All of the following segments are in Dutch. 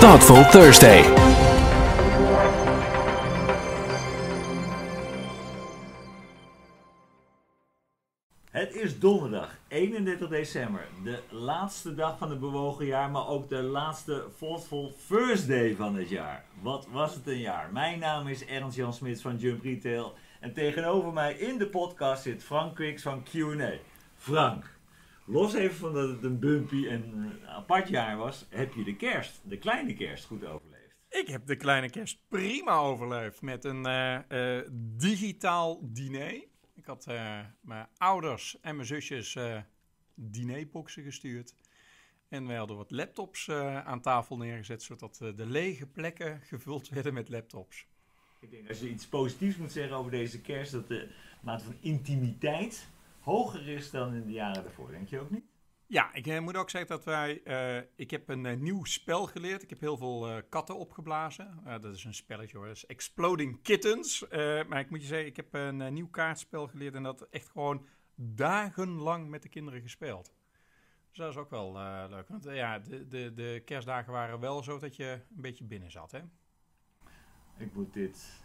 Thoughtful Thursday. Het is donderdag 31 december, de laatste dag van het bewogen jaar, maar ook de laatste Thoughtful Thursday van het jaar. Wat was het een jaar? Mijn naam is Ernst Jan Smits van Jump Retail en tegenover mij in de podcast zit Frank Quicks van Q&A. Frank, los even van dat het een bumpy en apart jaar was, heb je de kerst, de kleine kerst, goed overleefd? Ik heb de kleine kerst prima overleefd met een eh, eh, digitaal diner. Ik had eh, mijn ouders en mijn zusjes dinerboxen gestuurd. En wij hadden wat laptops aan tafel neergezet, zodat de lege plekken gevuld werden met laptops. Ik denk als je iets positiefs moet zeggen over deze kerst, dat de mate van intimiteit hoger is dan in de jaren daarvoor, denk je ook niet? Ja, ik eh, moet ook zeggen dat wij. eh, ik heb een eh, nieuw spel geleerd. Ik heb heel veel katten opgeblazen. Dat is een spelletje hoor. Dat is Exploding Kittens. Maar ik moet je zeggen, ik heb een nieuw kaartspel geleerd. En dat echt gewoon dagenlang met de kinderen gespeeld. Dus dat is ook wel leuk. Want ja, de, de, de kerstdagen waren wel zo dat je een beetje binnen zat. Hè? Ik moet dit,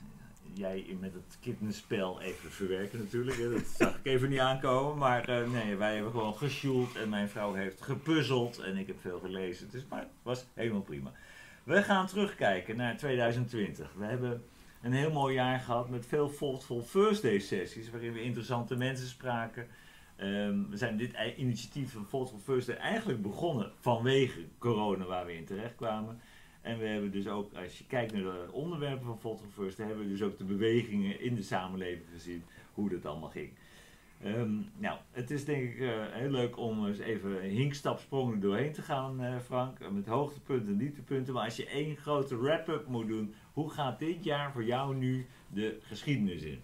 jij met het kittenspel even verwerken natuurlijk. Hè. Dat zag ik even niet aankomen. Maar eh, nee, wij hebben gewoon gesjoeld en mijn vrouw heeft gepuzzeld en ik heb veel gelezen. Dus, maar het was helemaal prima. We gaan terugkijken naar 2020. We hebben een heel mooi jaar gehad met veel Thoughtful First Day sessies waarin we interessante mensen spraken. Ehm, we zijn dit initiatief van Thoughtful First Day eigenlijk begonnen vanwege corona waar we in terecht kwamen. En we hebben dus ook, als je kijkt naar de onderwerpen van First, Day, hebben we dus ook de bewegingen in de samenleving gezien, hoe dat allemaal ging. Ehm, nou, het is denk ik eh, heel leuk om eens even hinkstapsprongen doorheen te gaan, eh, Frank. Met hoogtepunten en dieptepunten. Maar als je één grote wrap-up moet doen, hoe gaat dit jaar voor jou nu de geschiedenis in?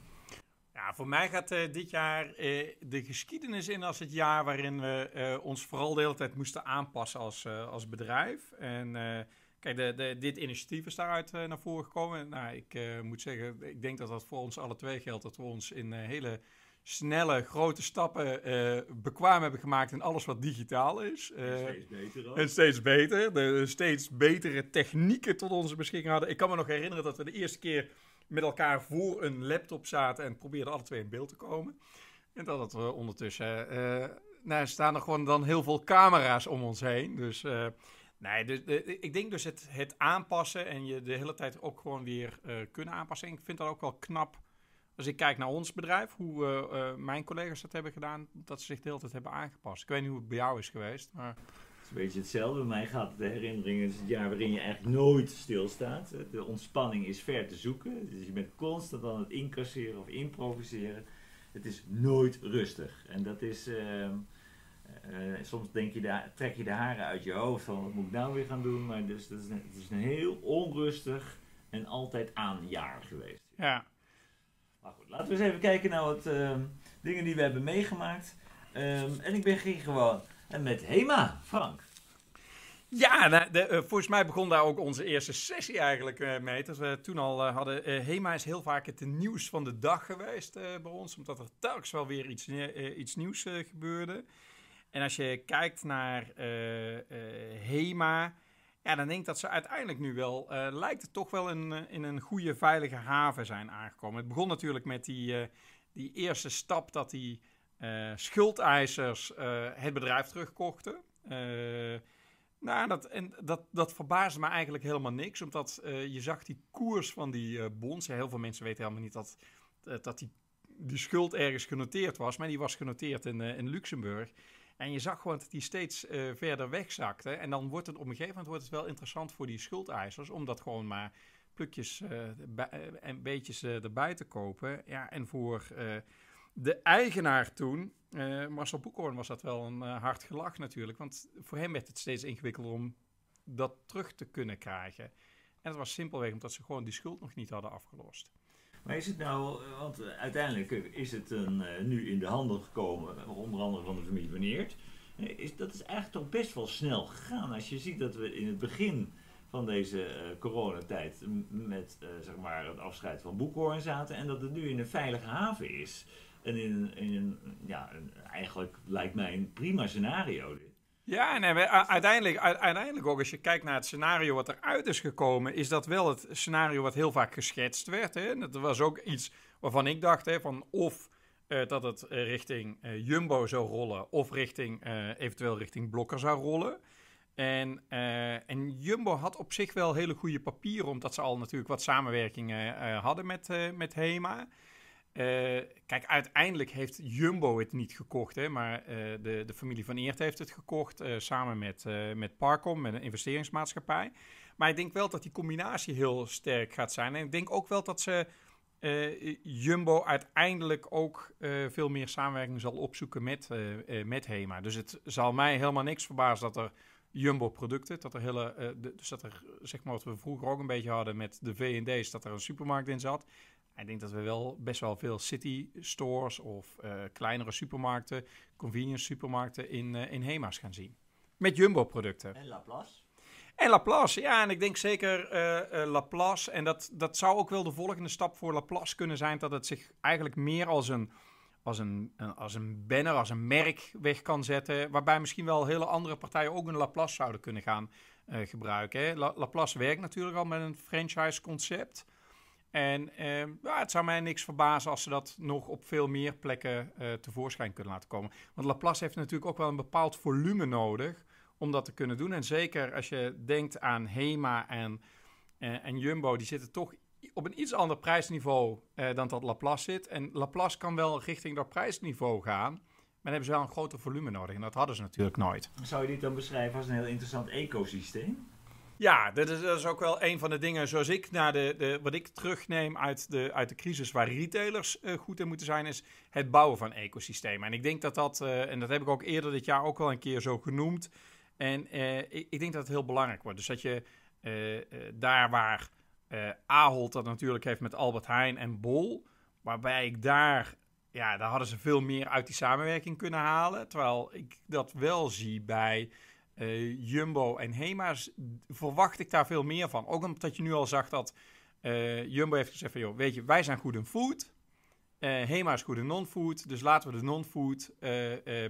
Ja, voor mij gaat eh, dit jaar de geschiedenis in als het jaar waarin we ons vooral de hele tijd moesten aanpassen als, als bedrijf. En kijk, de, de, dit initiatief is daaruit eh, naar voren gekomen. Nou, ik eh, moet zeggen, ik denk dat dat voor ons alle twee geldt. Dat we ons in eh, hele snelle, grote stappen bekwaam hebben gemaakt in alles wat digitaal is. Eh, Steeds beter ook. en steeds beter. De steeds betere technieken tot onze beschikking hadden. Ik kan me nog herinneren dat we de eerste keer met elkaar voor een laptop zaten en probeerden alle twee in beeld te komen. En dat we ondertussen. nou, er staan er gewoon dan heel veel camera's om ons heen. Dus. Nee, dus, eh, ik denk dus het, het aanpassen en je de hele tijd ook gewoon weer eh, kunnen aanpassen. En ik vind dat ook wel knap als ik kijk naar ons bedrijf, hoe eh, eh, mijn collega's dat hebben gedaan, dat ze zich de hele tijd hebben aangepast. Ik weet niet hoe het bij jou is geweest, maar... Het is een beetje hetzelfde. Mij gaat de herinnering, het is het jaar waarin je eigenlijk nooit stilstaat. De ontspanning is ver te zoeken. Dus je bent constant aan het incasseren of improviseren. Het is nooit rustig. En dat is, ehm, eh, soms denk je daar, trek je de haren uit je hoofd van wat moet ik nou weer gaan doen. Maar dus, dat is een, het is een heel onrustig en altijd aan jaar geweest. Ja, Maar goed, laten we eens even kijken naar wat ehm, dingen die we hebben meegemaakt. Ehm, en ik begin gewoon eh, met Hema, Frank. Ja, nou, de, eh, volgens mij begon daar ook onze eerste sessie eigenlijk eh, mee. Dat we toen al eh, hadden. eh, HEMA is heel vaak het nieuws van de dag geweest eh, bij ons. Omdat er telkens wel weer iets, eh, iets nieuws eh, gebeurde. En als je kijkt naar eh, eh, HEMA. Ja, dan denk ik dat ze uiteindelijk nu wel. eh, lijkt het toch wel in, in een goede, veilige haven zijn aangekomen. Het begon natuurlijk met die, die eerste stap dat die schuldeisers het bedrijf terugkochten. Nou, dat, en dat, dat verbaasde me eigenlijk helemaal niks. Omdat je zag die koers van die eh, bonds. Heel veel mensen weten helemaal niet dat, dat die, die schuld ergens genoteerd was. Maar die was genoteerd in, in Luxemburg. En je zag gewoon dat die steeds eh, verder wegzakte. En dan wordt het op een gegeven moment wordt het wel interessant voor die schuldeisers. Om dat gewoon maar plukjes eh, eh, en beetjes erbij te kopen. Ja, en voor de eigenaar toen, Marcel Boekhoorn, was dat wel een hard gelach natuurlijk. Want voor hem werd het steeds ingewikkelder om dat terug te kunnen krijgen. En dat was simpelweg omdat ze gewoon die schuld nog niet hadden afgelost. Maar is het nou, want uiteindelijk is het een, eh, nu in de handel gekomen, onder andere van de familie Wanneert. Eh, Is, dat is eigenlijk toch best wel snel gegaan. Als je ziet dat we in het begin van deze eh, coronatijd met zeg maar het afscheid van Boekhoorn zaten en dat het nu in een veilige haven is. En in, een- ja, eigenlijk lijkt mij een prima scenario. Ja, nee, uiteindelijk, uiteindelijk ook als je kijkt naar het scenario wat eruit is gekomen, is dat wel het scenario wat heel vaak geschetst werd. Hè? Dat was ook iets waarvan ik dacht, hè, van of uh, dat het richting uh, Jumbo zou rollen, of richting, eventueel richting Blokker zou rollen. En, en, Jumbo had op zich wel hele goede papieren, omdat ze al natuurlijk wat samenwerkingen hadden met, met HEMA. Kijk, uiteindelijk heeft Jumbo het niet gekocht, hè, maar de, de familie van Eert heeft het gekocht samen met, met Parcom, met een investeringsmaatschappij. Maar ik denk wel dat die combinatie heel sterk gaat zijn. En ik denk ook wel dat ze Jumbo uiteindelijk ook veel meer samenwerking zal opzoeken met, met HEMA. Dus het zal mij helemaal niks verbazen dat er Jumbo-producten, dat er hele, dus dat er, zeg maar wat we vroeger ook een beetje hadden met de V&D's, dat er een supermarkt in zat. Ik denk dat we wel best wel veel city stores of kleinere supermarkten, convenience supermarkten in, in HEMA's gaan zien. Met Jumbo-producten. En Laplace? En Laplace, ja, en ik denk zeker uh, uh, Laplace. En dat, dat zou ook wel de volgende stap voor Laplace kunnen zijn. Dat het zich eigenlijk meer als een, als een, als een banner, als een merk weg kan zetten. Waarbij misschien wel hele andere partijen ook een Laplace zouden kunnen gaan gebruiken. Hè. La, Laplace werkt natuurlijk al met een franchise concept. En ja, het zou mij niks verbazen als ze dat nog op veel meer plekken tevoorschijn kunnen laten komen. Want Laplace heeft natuurlijk ook wel een bepaald volume nodig om dat te kunnen doen. En zeker als je denkt aan HEMA en, uh, en Jumbo, die zitten toch op een iets ander prijsniveau uh, dan dat Laplace zit. En Laplace kan wel richting dat prijsniveau gaan, maar dan hebben ze wel een groter volume nodig. En dat hadden ze natuurlijk nooit. Zou je dit dan beschrijven als een heel interessant ecosysteem? Ja, dat is, ook wel een van de dingen zoals ik naar de, de, wat ik terugneem uit de, uit de crisis waar retailers uh, goed in moeten zijn, is het bouwen van ecosystemen. En ik denk dat dat, uh, en dat heb ik ook eerder dit jaar ook wel een keer zo genoemd, en uh, ik, ik, denk dat het heel belangrijk wordt. Dus dat je daar waar Ahold dat natuurlijk heeft met Albert Heijn en Bol, waarbij ik daar, ja, daar hadden ze veel meer uit die samenwerking kunnen halen. Terwijl ik dat wel zie bij Jumbo en Hema's, verwacht ik daar veel meer van. Ook omdat je nu al zag dat Jumbo heeft gezegd van, joh, weet je, wij zijn goed in food. Hema is goed in non-food, dus laten we de non-food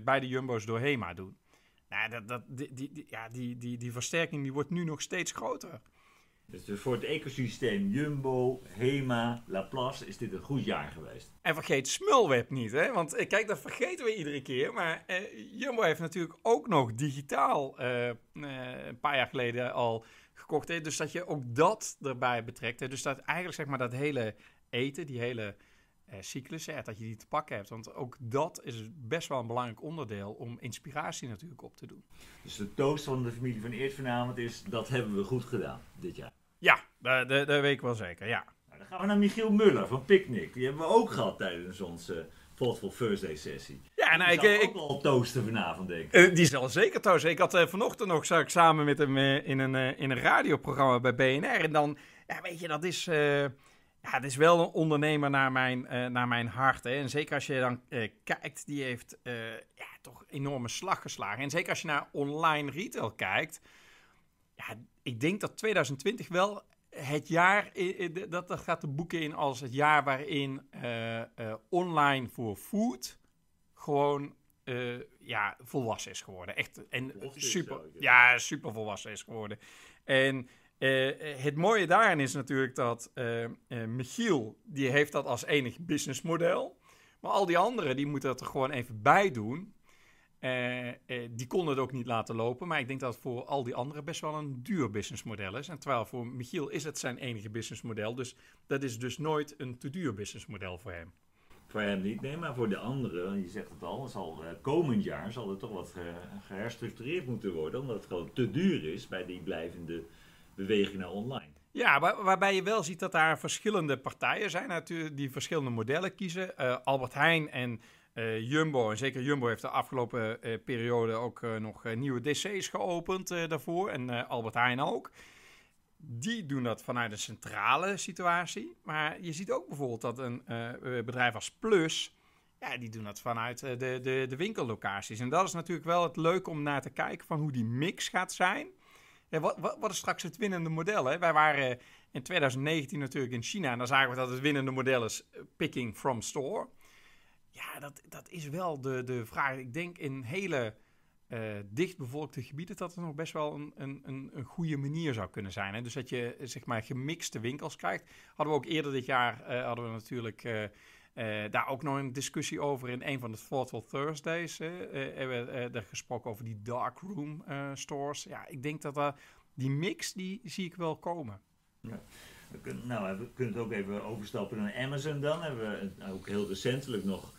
bij de Jumbo's door Hema doen. Nou, dat, dat, die, die, ja, die, die, die versterking die wordt nu nog steeds groter. Dus voor het ecosysteem Jumbo, Hema, Laplace is dit een goed jaar geweest. En vergeet Smulweb niet, hè? Want eh, kijk, dat vergeten we iedere keer. Maar eh, Jumbo heeft natuurlijk ook nog digitaal uh, uh, een paar jaar geleden al gekocht. Hè? Dus dat je ook dat erbij betrekt. Hè? Dus dat eigenlijk zeg maar dat hele eten, die hele uh, cyclus, dat je die te pakken hebt. Want ook dat is best wel een belangrijk onderdeel om inspiratie natuurlijk op te doen. Dus de toast van de familie van Eert vanavond is, dat hebben we goed gedaan dit jaar. Ja, dat, dat, dat weet ik wel zeker, ja. Nou, dan gaan we naar Michiel Muller van Picnic. Die hebben we ook gehad tijdens onze Thoughtful Thursday sessie. Ja, nou, ik... ik ook wel toosten vanavond, denk ik. Uh, die zal zeker toosten. Ik had uh, vanochtend nog, zag ik samen met hem uh, in, een, in een radioprogramma bij BNR. En dan, ja, weet je, dat is ja, het is wel een ondernemer naar mijn, naar mijn hart. Hè. En zeker als je dan kijkt, die heeft ja, toch enorme slag geslagen. En zeker als je naar online retail kijkt. Ja, ik denk dat 2020 wel het jaar, dat, dat gaat de boeken in als het jaar waarin online voor food gewoon ja, volwassen is geworden. Echt en super, ja, super volwassen is geworden. En het mooie daarin is natuurlijk dat Michiel, die heeft dat als enig businessmodel. Maar al die anderen, die moeten dat er gewoon even bij doen. Die konden het ook niet laten lopen. Maar ik denk dat het voor al die anderen best wel een duur businessmodel is. En terwijl voor Michiel is het zijn enige businessmodel. Dus dat is dus nooit een te duur businessmodel voor hem. Voor hem niet, nee, maar voor de anderen, je zegt het al, zal komend jaar zal er toch wat geherstructureerd moeten worden. Omdat het gewoon te duur is bij die blijvende beweging naar online. Ja, waar, waarbij je wel ziet dat daar verschillende partijen zijn natuurlijk die verschillende modellen kiezen. Albert Heijn en Jumbo, en zeker Jumbo heeft de afgelopen uh, periode ook nog nieuwe DC's geopend daarvoor. En Albert Heijn ook. Die doen dat vanuit een centrale situatie. Maar je ziet ook bijvoorbeeld dat een bedrijf als Plus, ja, die doen dat vanuit de, de, de winkellocaties. En dat is natuurlijk wel het leuke om naar te kijken van hoe die mix gaat zijn. Wat, wat, wat, is straks het winnende model? Hè? Wij waren in 2019 natuurlijk in China en dan zagen we dat het winnende model is eh, picking from store. Ja, dat, dat is wel de, de vraag. Ik denk in hele dichtbevolkte gebieden, dat het nog best wel een, een, een, goede manier zou kunnen zijn. Hè? Dus dat je zeg maar gemixte winkels krijgt. Hadden we ook eerder dit jaar hadden we natuurlijk daar ook nog een discussie over in een van de Thoughtful Thursdays. hebben we gesproken over die darkroom stores. Ja, ik denk dat die mix, die zie ik wel komen. Ja. Kunnen, nou, we kunnen het ook even overstappen naar Amazon dan. Hebben we ook heel recentelijk nog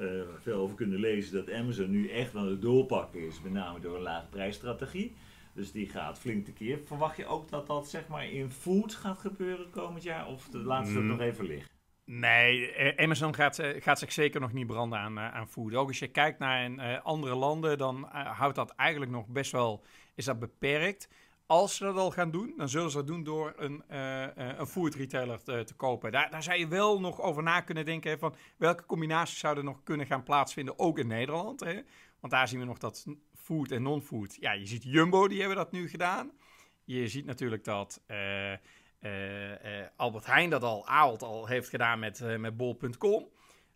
uh, veel over kunnen lezen dat Amazon nu echt aan het doorpakken is, met name door een lage prijsstrategie. Dus die gaat flink tekeer. Verwacht je ook dat dat zeg maar in food gaat gebeuren komend jaar? Of laat ze dat mm. nog even liggen? Nee, eh, Amazon gaat, eh, gaat zich zeker nog niet branden aan, aan food. Ook als je kijkt naar in, andere landen, dan houdt dat eigenlijk nog best wel, is dat beperkt als ze dat al gaan doen, dan zullen ze dat doen door een, uh, een food retailer te, te, kopen. Daar, daar zou je wel nog over na kunnen denken hè, van welke combinaties zouden nog kunnen gaan plaatsvinden, ook in Nederland. Hè? Want daar zien we nog dat food en non-food. Ja, je ziet Jumbo, die hebben dat nu gedaan. Je ziet natuurlijk dat Albert Heijn dat al, Aalt al heeft gedaan met, met bol.com.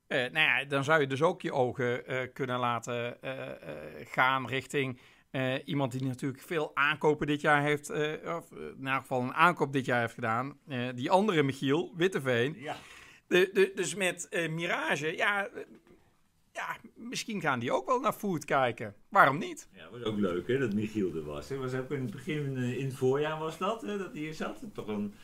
nou ja, dan zou je dus ook je ogen kunnen laten gaan richting uh, iemand die natuurlijk veel aankopen dit jaar heeft, uh, of in ieder geval een aankoop dit jaar heeft gedaan. Uh, die andere Michiel, Witteveen. Ja. De, de, dus met Mirage, ja, ja, misschien gaan die ook wel naar food kijken. Waarom niet? Ja, was ook leuk hè, dat Michiel er was. Het was ook in het begin, in het voorjaar was dat, hè, dat hij hier zat. Toch een,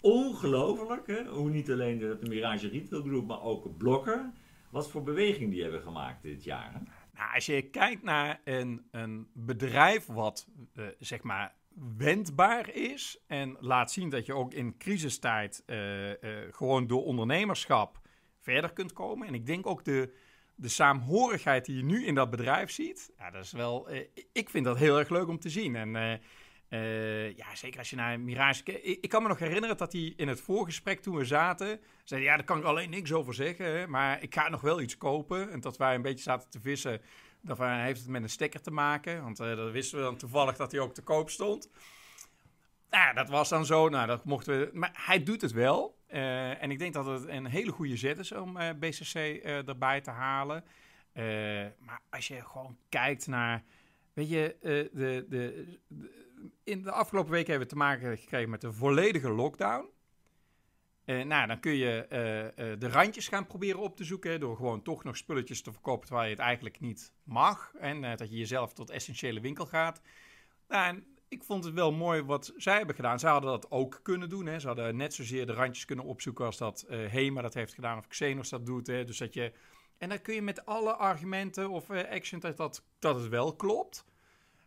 ongelooflijk, hè, hoe niet alleen de, de Mirage Retail Group, maar ook Blokker. Wat voor beweging die hebben gemaakt dit jaar. Hè? Nou, als je kijkt naar een, een bedrijf wat uh, zeg maar wendbaar is en laat zien dat je ook in crisistijd uh, uh, gewoon door ondernemerschap verder kunt komen. En ik denk ook de, de saamhorigheid die je nu in dat bedrijf ziet, ja, dat is wel, ik vind dat heel erg leuk om te zien. En uh, ja, zeker als je naar Mirage. Ik, ik, kan me nog herinneren dat hij in het voorgesprek toen we zaten... zei ja, daar kan ik alleen niks over zeggen, maar ik ga nog wel iets kopen. En dat wij een beetje zaten te vissen, dan heeft het met een stekker te maken. Want uh, dat wisten we dan toevallig dat hij ook te koop stond. Nou, dat was dan zo. Nou, dat mochten we... Maar hij doet het wel. Uh, en ik denk dat het een hele goede zet is om BCC erbij te halen. maar als je gewoon kijkt naar... Weet je, de, de in de afgelopen weken hebben we te maken gekregen met een volledige lockdown. Uh, nou, dan kun je uh, de randjes gaan proberen op te zoeken. Door gewoon toch nog spulletjes te verkopen terwijl je het eigenlijk niet mag. En dat je jezelf tot essentiële winkel gaat. Nou, en ik vond het wel mooi wat zij hebben gedaan. Ze hadden dat ook kunnen doen. Hè. Ze hadden net zozeer de randjes kunnen opzoeken als dat Hema dat heeft gedaan. Of Xenos dat doet. Hè. Dus dat je... En dan kun je met alle argumenten of action dat, dat, dat het wel klopt.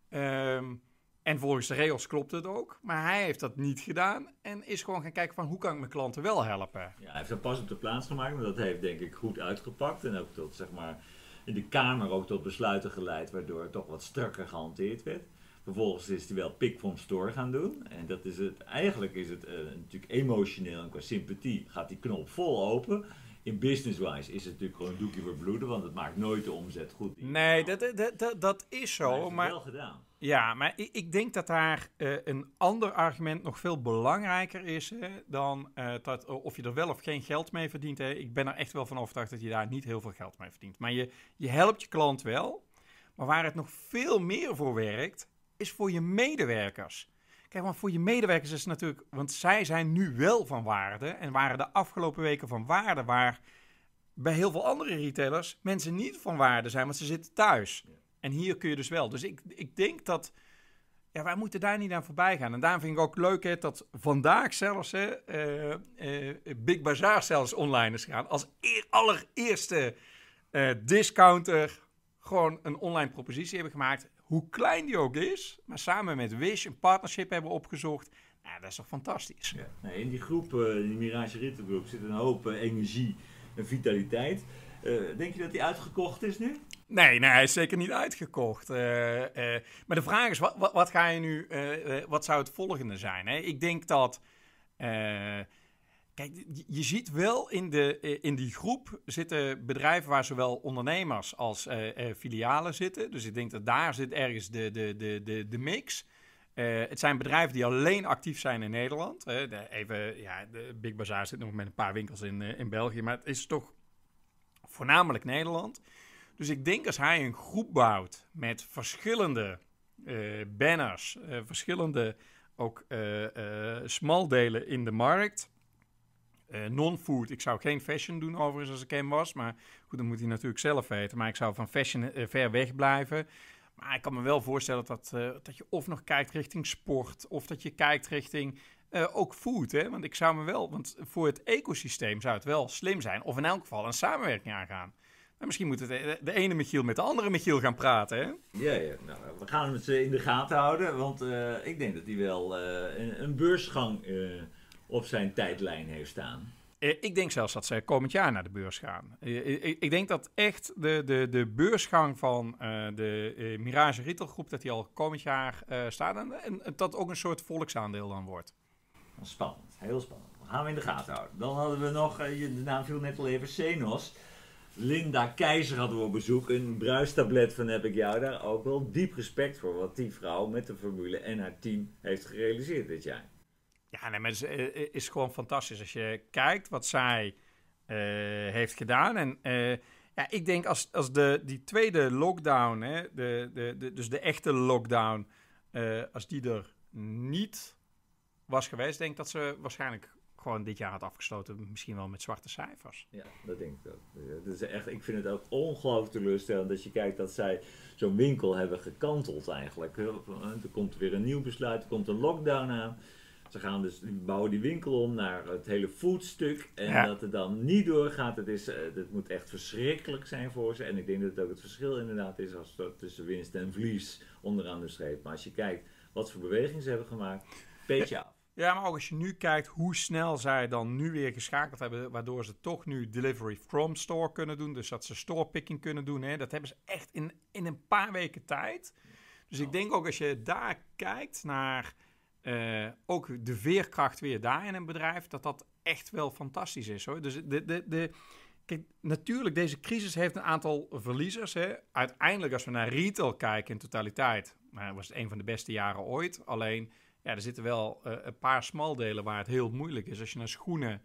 Um, en volgens de regels klopt het ook. Maar hij heeft dat niet gedaan. En is gewoon gaan kijken van hoe kan ik mijn klanten wel helpen. Ja, hij heeft dat pas op de plaats gemaakt. Maar dat heeft denk ik goed uitgepakt. En ook tot zeg maar in de Kamer ook tot besluiten geleid. Waardoor het toch wat strakker gehanteerd werd. Vervolgens is hij wel pick from store gaan doen. En dat is het, eigenlijk is het uh, natuurlijk emotioneel en qua sympathie gaat die knop vol open. In business-wise is het natuurlijk gewoon een doekje voor bloeden, want het maakt nooit de omzet goed. Nee, dat, dat, dat, dat is zo. Maar, maar wel gedaan. Ja, maar ik, ik denk dat daar uh, een ander argument nog veel belangrijker is dan uh, dat, of je er wel of geen geld mee verdient. Hè. Ik ben er echt wel van overtuigd dat je daar niet heel veel geld mee verdient. Maar je, je helpt je klant wel. Maar waar het nog veel meer voor werkt, is voor je medewerkers. Kijk, want voor je medewerkers is het natuurlijk, want zij zijn nu wel van waarde en waren de afgelopen weken van waarde waar bij heel veel andere retailers mensen niet van waarde zijn, want ze zitten thuis. En hier kun je dus wel. Dus ik, ik denk dat. Ja, wij moeten daar niet aan voorbij gaan. En daarom vind ik ook leuk hè, dat vandaag zelfs hè, uh, uh, Big Bazaar zelfs online is gegaan. Als eer, allereerste uh, discounter gewoon een online propositie hebben gemaakt. Hoe klein die ook is. Maar samen met Wish een partnership hebben opgezocht. Nou, dat is toch fantastisch. Ja. In die groep, die Mirage Rittengroep, zit een hoop energie en vitaliteit. denk je dat die uitgekocht is nu? Nee, nee, hij is zeker niet uitgekocht. Uh, uh, maar de vraag is, wat, wat, wat ga je nu, uh, wat zou het volgende zijn? Hè? Ik denk dat, kijk, je ziet wel in, de, in die groep zitten bedrijven waar zowel ondernemers als filialen zitten. Dus ik denk dat daar zit ergens de, de, de, de, de mix. het zijn bedrijven die alleen actief zijn in Nederland. De, even, ja, de Big Bazaar zit nog met een paar winkels in, in België, maar het is toch voornamelijk Nederland. Dus ik denk als hij een groep bouwt met verschillende eh, banners, eh, verschillende ook uh, smaldelen in de markt. Non-food, ik zou geen fashion doen overigens als ik hem was. Maar goed, dan moet hij natuurlijk zelf weten. Maar ik zou van fashion ver weg blijven. Maar ik kan me wel voorstellen dat, dat je of nog kijkt richting sport, of dat je kijkt richting ook food. Hè? Want ik zou me wel, want voor het ecosysteem zou het wel slim zijn, of in elk geval een samenwerking aangaan. Maar misschien moet het de, ene Michiel met de andere Michiel gaan praten, hè? Ja, ja. Nou, we gaan het in de gaten houden, want uh, ik denk dat hij wel uh, een, een, beursgang uh, op zijn tijdlijn heeft staan. Ik denk zelfs dat ze komend jaar naar de beurs gaan. Ik denk dat echt de, de, de beursgang van de Mirage Retail Groep, dat die al komend jaar staat. En, en dat ook een soort volksaandeel dan wordt. Spannend, heel spannend. Dat gaan we in de gaten houden. Dan hadden we nog, de naam viel net al even, Senos. Linda Keizer hadden we op bezoek. Een bruistablet van heb ik jou daar ook wel diep respect voor. Wat die vrouw met de formule en haar team heeft gerealiseerd dit jaar. Ja, nee, maar het is, eh, is gewoon fantastisch. Als je kijkt wat zij uh, heeft gedaan. En ja, ik denk als, als de, die tweede lockdown, hè, de, de, de, dus de echte lockdown, als die er niet was geweest, denk ik dat ze waarschijnlijk gewoon dit jaar had afgesloten, misschien wel met zwarte cijfers. Ja, dat denk ik ook. Dat is echt, ik vind het ook ongelooflijk teleurstellend dat je kijkt dat zij zo'n winkel hebben gekanteld eigenlijk. Er komt weer een nieuw besluit, er komt een lockdown aan. Ze gaan dus bouwen die winkel om naar het hele foodstuk. En dat het dan niet doorgaat, het, is, het eh, moet echt verschrikkelijk zijn voor ze. En ik denk dat het ook het verschil inderdaad is als tussen winst en verlies onderaan de streep. Maar als je kijkt wat voor bewegingen ze hebben gemaakt, beetje. Ja, maar ook als je nu kijkt hoe snel zij dan nu weer geschakeld hebben, waardoor ze toch nu delivery from store kunnen doen. Dus dat ze store picking kunnen doen. Hè, dat hebben ze echt in, in een paar weken tijd. Dus ik denk ook als je daar kijkt naar uh, ook de veerkracht weer daar in een bedrijf, dat dat echt wel fantastisch is hoor. Dus de, de, de, kijk, natuurlijk, deze crisis heeft een aantal verliezers. Hè. Uiteindelijk, als we naar retail kijken in totaliteit, nou, was het een van de beste jaren ooit. Alleen ja, er zitten wel uh, een paar smaldelen waar het heel moeilijk is. Als je naar schoenen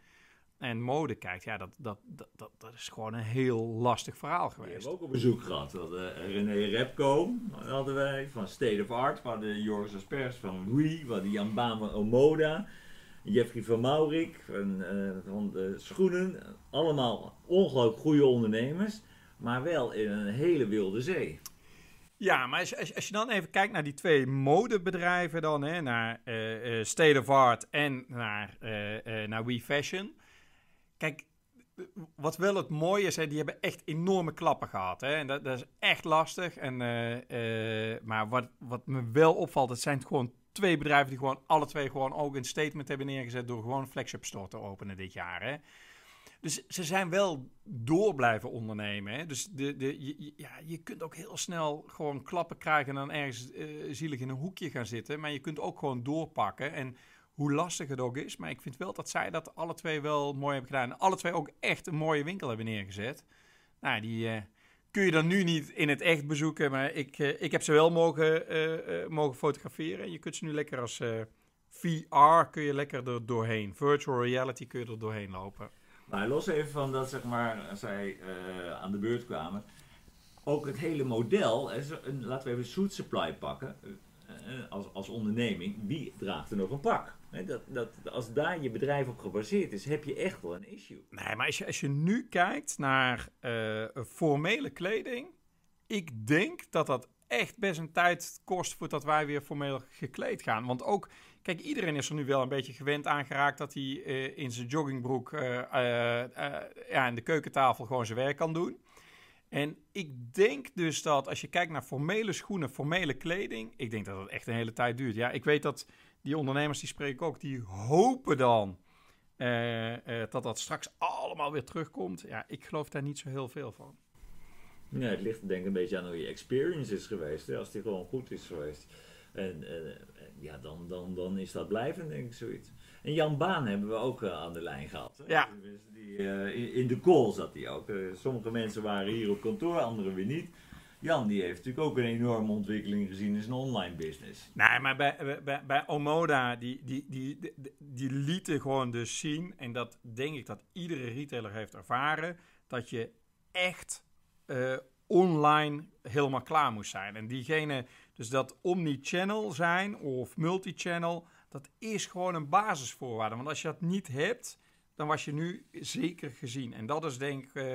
en mode kijkt, ja, dat, dat, dat, dat, is gewoon een heel lastig verhaal geweest. We hebben ook op bezoek gehad. Uh, René Repco hadden wij van State of Art, van de Joris Aspers van Louis, van de Jan Baan Omoda. Jeffrey van Maurik van, uh, van de schoenen. Allemaal ongelooflijk goede ondernemers, maar wel in een hele wilde zee. Ja, maar als, als, je dan even kijkt naar die twee modebedrijven dan, hè, naar uh, State of Art en naar, uh, naar We Fashion. Kijk, wat wel het mooie is, hè, die hebben echt enorme klappen gehad. Hè, en dat, dat is echt lastig. En, maar wat, wat me wel opvalt, het zijn gewoon twee bedrijven die gewoon alle twee gewoon ook een statement hebben neergezet door gewoon een flagship store te openen dit jaar. Hè. Dus ze zijn wel door blijven ondernemen. Hè? Dus de, de, je, ja, je kunt ook heel snel gewoon klappen krijgen en dan ergens uh, zielig in een hoekje gaan zitten. Maar je kunt ook gewoon doorpakken. En hoe lastig het ook is. Maar ik vind wel dat zij dat alle twee wel mooi hebben gedaan. En alle twee ook echt een mooie winkel hebben neergezet. Nou, die uh, kun je dan nu niet in het echt bezoeken. Maar ik, uh, ik heb ze wel mogen, mogen fotograferen. Je kunt ze nu lekker als VR kun je lekker er doorheen. Virtual reality kun je er doorheen lopen. Maar los even van dat zeg maar, zij uh, aan de beurt kwamen. Ook het hele model, laten we even Suit Supply pakken. Uh, als, als onderneming, wie draagt er nog een pak? Dat, dat, als daar je bedrijf op gebaseerd is, heb je echt wel een issue. Nee, maar als je, als je nu kijkt naar formele kleding, ik denk dat dat echt best een tijd kost voordat wij weer formeel gekleed gaan. Want ook Kijk, iedereen is er nu wel een beetje gewend aangeraakt dat hij uh, in zijn joggingbroek uh, ja, aan de keukentafel gewoon zijn werk kan doen. En ik denk dus dat als je kijkt naar formele schoenen, formele kleding, ik denk dat dat echt een hele tijd duurt. Ja, ik weet dat die ondernemers die spreken ook, die hopen dan dat dat straks allemaal weer terugkomt. Ja, ik geloof daar niet zo heel veel van. Ja, het ligt denk ik een beetje aan hoe je experience is geweest. Hè? Als die gewoon goed is geweest. En, ja, dan, dan, dan is dat blijvend, denk ik, zoiets. En Jan Baan hebben we ook uh, aan de lijn gehad. Hè? Ja. Die, uh, in, de call zat hij ook. Uh, sommige mensen waren hier op kantoor, anderen weer niet. Jan, die heeft natuurlijk ook een enorme ontwikkeling gezien in zijn online business. Nee, maar bij, bij, bij Omoda, die, die, die, die, die lieten gewoon dus zien, en dat denk ik dat iedere retailer heeft ervaren, dat je echt online helemaal klaar moest zijn. En diegene, dus dat omni-channel zijn of multi-channel, dat is gewoon een basisvoorwaarde. Want als je dat niet hebt, dan was je nu zeker gezien. En dat is denk ik uh,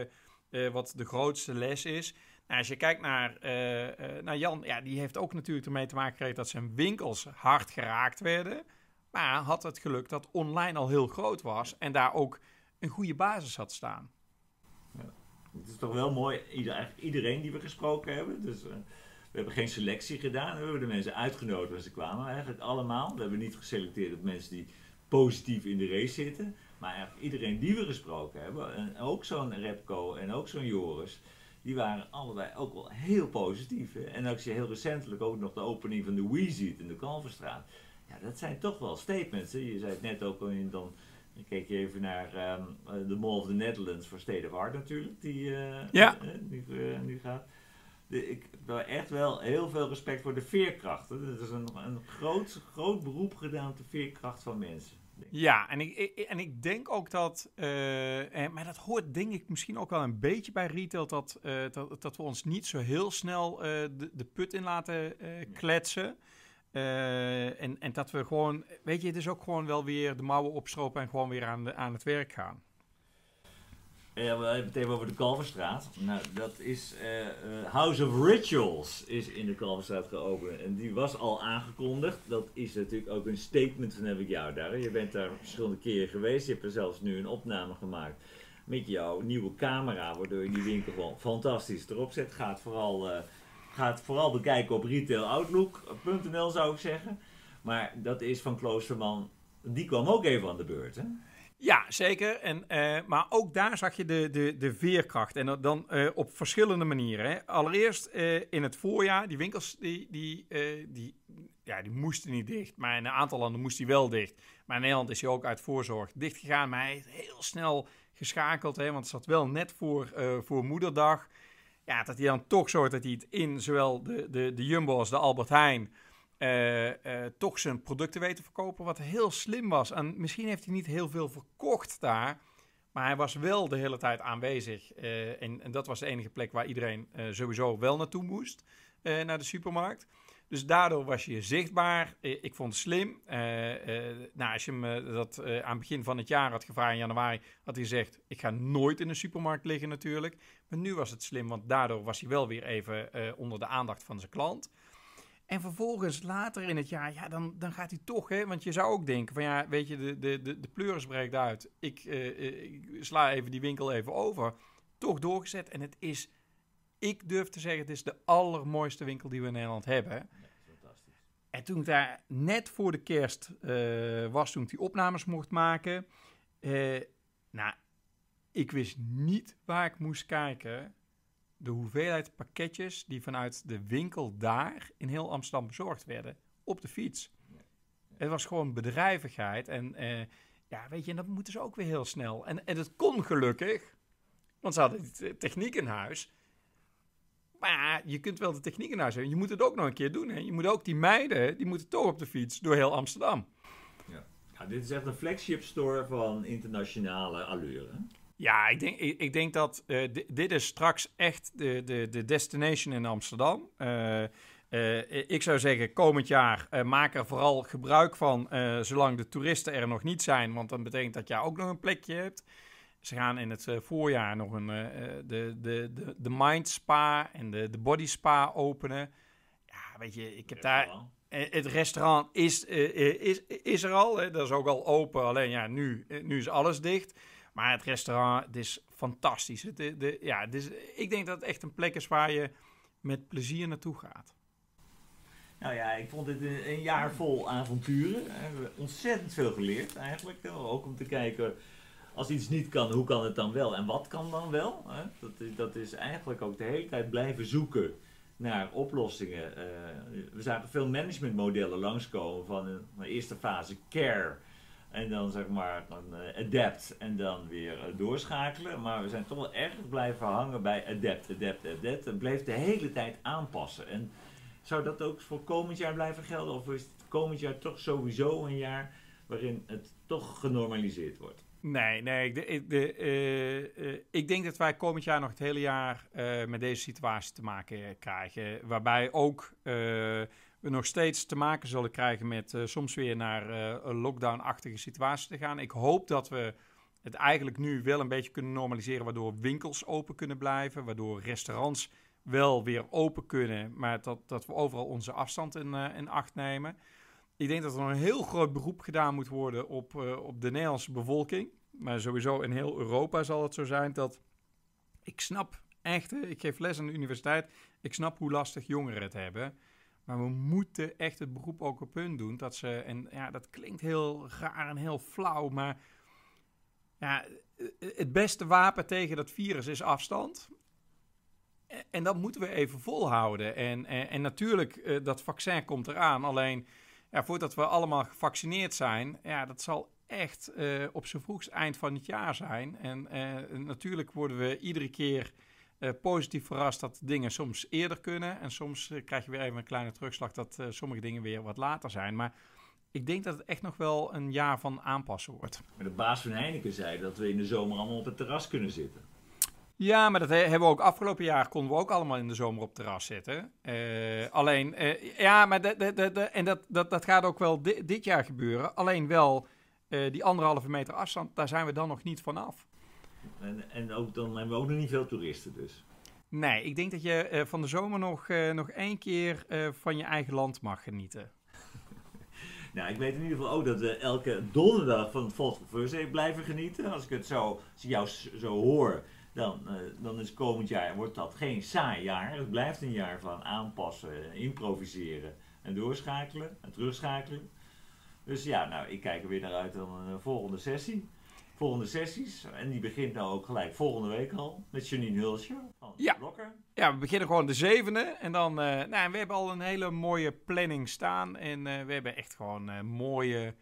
uh, wat de grootste les is. Nou, als je kijkt naar, uh, naar Jan, ja, die heeft ook natuurlijk ermee te maken gekregen dat zijn winkels hard geraakt werden. Maar had het geluk dat online al heel groot was en daar ook een goede basis had staan. Ja. Het is toch wel mooi, iedereen die we gesproken hebben. Dus we hebben geen selectie gedaan. We hebben de mensen uitgenodigd als ze kwamen, eigenlijk allemaal. We hebben niet geselecteerd op mensen die positief in de race zitten. Maar eigenlijk iedereen die we gesproken hebben, en ook zo'n Repco en ook zo'n Joris, die waren allebei ook wel heel positief. Hè? En als je heel recentelijk ook nog de opening van de Wii ziet in de Kalverstraat, ja, dat zijn toch wel statements. Hè? Je zei het net ook, in, dan, keek je even naar um, de Mall of the Netherlands voor State of Art natuurlijk, die uh, ja. uh, nu, uh, nu gaat. De, ik heb echt wel heel veel respect voor de veerkracht. Het is een, een groot, groot beroep gedaan op de veerkracht van mensen. Ja, en ik, ik, en ik denk ook dat, uh, maar dat hoort denk ik misschien ook wel een beetje bij retail, dat, uh, dat, dat we ons niet zo heel snel uh, de, de put in laten kletsen. en, en dat we gewoon, weet je, het is ook gewoon wel weer de mouwen opstropen en gewoon weer aan, de, aan het werk gaan. We hebben het even over de Kalverstraat. Nou, dat is uh, uh, House of Rituals is in de Kalverstraat geopend. En die was al aangekondigd. Dat is natuurlijk ook een statement van heb ik jou daar. Je bent daar verschillende keren geweest. Je hebt er zelfs nu een opname gemaakt met jouw nieuwe camera. Waardoor je die winkel gewoon fantastisch erop zet. Ga het vooral, uh, ga het vooral bekijken op retailoutlook.nl zou ik zeggen. Maar dat is van Kloosterman. Die kwam ook even aan de beurt hè? Ja, zeker. En, uh, maar ook daar zag je de, de, de veerkracht. En dan uh, op verschillende manieren. Hè. Allereerst uh, in het voorjaar, die winkels die, die, die, ja, die moesten niet dicht. Maar in een aantal landen moest die wel dicht. Maar in Nederland is hij ook uit voorzorg dicht gegaan. Maar hij heeft heel snel geschakeld. Hè, want het zat wel net voor, voor moederdag. Ja, dat hij dan toch zorgt dat hij het in zowel de, de, de Jumbo als de Albert Heijn... Uh, uh, toch zijn producten weten verkopen, wat heel slim was. En misschien heeft hij niet heel veel verkocht daar, maar hij was wel de hele tijd aanwezig. En, en, dat was de enige plek waar iedereen sowieso wel naartoe moest, naar de supermarkt. Dus daardoor was je zichtbaar. ik vond het slim. nou, als je me dat aan het begin van het jaar had gevraagd in januari, had hij gezegd: Ik ga nooit in een supermarkt liggen, natuurlijk. Maar nu was het slim, want daardoor was hij wel weer even onder de aandacht van zijn klant. En vervolgens later in het jaar, ja, dan, dan gaat hij toch, hè, want je zou ook denken van ja, weet je, de, de, de, de pleuris breekt uit. Ik, uh, ik sla even die winkel even over. Toch doorgezet en het is, ik durf te zeggen, het is de allermooiste winkel die we in Nederland hebben. Fantastisch. En toen ik daar net voor de kerst uh, was, toen ik die opnames mocht maken, uh, nou, ik wist niet waar ik moest kijken de hoeveelheid pakketjes die vanuit de winkel daar in heel Amsterdam bezorgd werden op de fiets. Het was gewoon bedrijvigheid en uh, ja, weet je, en dat moeten ze ook weer heel snel. En, en het kon gelukkig, want ze hadden de techniek in huis. Maar je kunt wel de techniek in huis hebben. Je moet het ook nog een keer doen. Hè? Je moet ook die meiden, die moeten toch op de fiets door heel Amsterdam. Ja. ja dit is echt een flagship store van internationale allure. Ja, ik denk, ik, ik denk dat uh, dit is straks echt de, de, de destination in Amsterdam. Uh, uh, ik zou zeggen, komend jaar maak er vooral gebruik van, zolang de toeristen er nog niet zijn. Want dan betekent dat je ook nog een plekje hebt. Ze gaan in het voorjaar nog een, de, de, de, de Mind Spa en de, de Body Spa openen. Ja, weet je, ik heb daar... Het restaurant is, is, is er al, hè? dat is ook al open. Alleen ja, nu, nu is alles dicht. Maar het restaurant, is fantastisch. Het, de, de, ja, het is, ik denk dat het echt een plek is waar je met plezier naartoe gaat. Nou ja, ik vond het een, jaar vol avonturen. We hebben ontzettend veel geleerd eigenlijk. Ook om te kijken, als iets niet kan, hoe kan het dan wel? En wat kan dan wel? Dat, dat is eigenlijk ook de hele tijd blijven zoeken naar oplossingen. Uh, we zagen veel managementmodellen langskomen van een eerste fase care en dan zeg maar dan, uh, adapt en dan weer uh, doorschakelen. Maar we zijn toch wel erg blijven hangen bij adapt, adapt, adapt. En bleef de hele tijd aanpassen. En zou dat ook voor komend jaar blijven gelden? Of is het komend jaar toch sowieso een jaar waarin het toch genormaliseerd wordt? Nee, nee. De, uh, ik denk dat wij komend jaar nog het hele jaar met deze situatie te maken krijgen. Waarbij ook we nog steeds te maken zullen krijgen met soms weer naar een lockdown-achtige situatie te gaan. Ik hoop dat we het eigenlijk nu wel een beetje kunnen normaliseren, waardoor winkels open kunnen blijven, waardoor restaurants wel weer open kunnen, maar dat, dat we overal onze afstand in, in acht nemen. Ik denk dat er een heel groot beroep gedaan moet worden op, op de Nederlandse bevolking. Maar sowieso in heel Europa zal het zo zijn dat. Ik snap echt, ik geef les aan de universiteit. Ik snap hoe lastig jongeren het hebben. Maar we moeten echt het beroep ook op hun doen. Dat ze, en ja, dat klinkt heel raar en heel flauw. Maar ja, het beste wapen tegen dat virus is afstand. En dat moeten we even volhouden. En, en, en natuurlijk, uh, dat vaccin komt eraan. Alleen ja, voordat we allemaal gevaccineerd zijn, ja, dat zal echt uh, op zijn vroegst eind van het jaar zijn. En uh, natuurlijk worden we iedere keer uh, positief verrast dat dingen soms eerder kunnen. En soms krijg je weer even een kleine terugslag dat sommige dingen weer wat later zijn. Maar ik denk dat het echt nog wel een jaar van aanpassen wordt. Maar de baas van Heineken zei dat we in de zomer allemaal op het terras kunnen zitten. Ja, maar dat hebben we ook afgelopen jaar konden we ook allemaal in de zomer op terras zitten. Alleen, ja, maar de, de, de, en dat, dat, dat gaat ook wel di dit jaar gebeuren. Alleen wel die anderhalve meter afstand, daar zijn we dan nog niet vanaf. En, en ook, dan hebben we ook nog niet veel toeristen dus. Nee, ik denk dat je van de zomer nog, nog één keer van je eigen land mag genieten. Nou, ik weet in ieder geval ook dat we elke donderdag van het Volksconferentie blijven genieten. Als ik het zo, als ik jou zo hoor, dan, dan is komend jaar wordt dat geen saai jaar. Het blijft een jaar van aanpassen, improviseren en doorschakelen en terugschakelen. Dus ja, nou, ik kijk er weer naar uit dan een volgende sessie. Volgende sessies. En die begint nou ook gelijk volgende week al. Met Janine Hulsje van ja. Blokker. Ja, we beginnen gewoon de zevende. En dan, uh, nou, we hebben al een hele mooie planning staan. En uh, we hebben echt gewoon uh, mooie,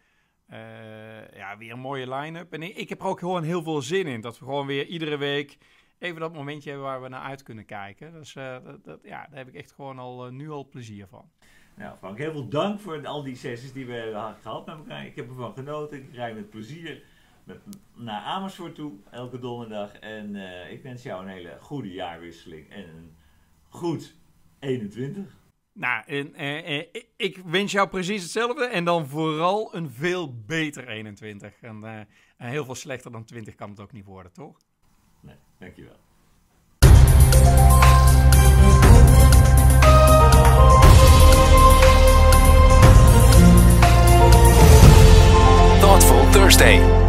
ja, weer een mooie line-up. En ik, ik heb er ook gewoon heel veel zin in. Dat we gewoon weer iedere week even dat momentje hebben waar we naar uit kunnen kijken. Dus dat, dat, ja, daar heb ik echt gewoon al, nu al plezier van. Nou, Frank, heel veel dank voor al die sessies die we hebben gehad met elkaar. Ik heb ervan genoten. Ik rijd met plezier naar Amersfoort toe, elke donderdag. En eh, ik wens jou een hele goede jaarwisseling en een goed 21. Nou, en, eh, eh, ik wens jou precies hetzelfde. En dan vooral een veel beter 21. En heel veel slechter dan 20 kan het ook niet worden, toch? Nee, dankjewel. Thoughtful Thursday.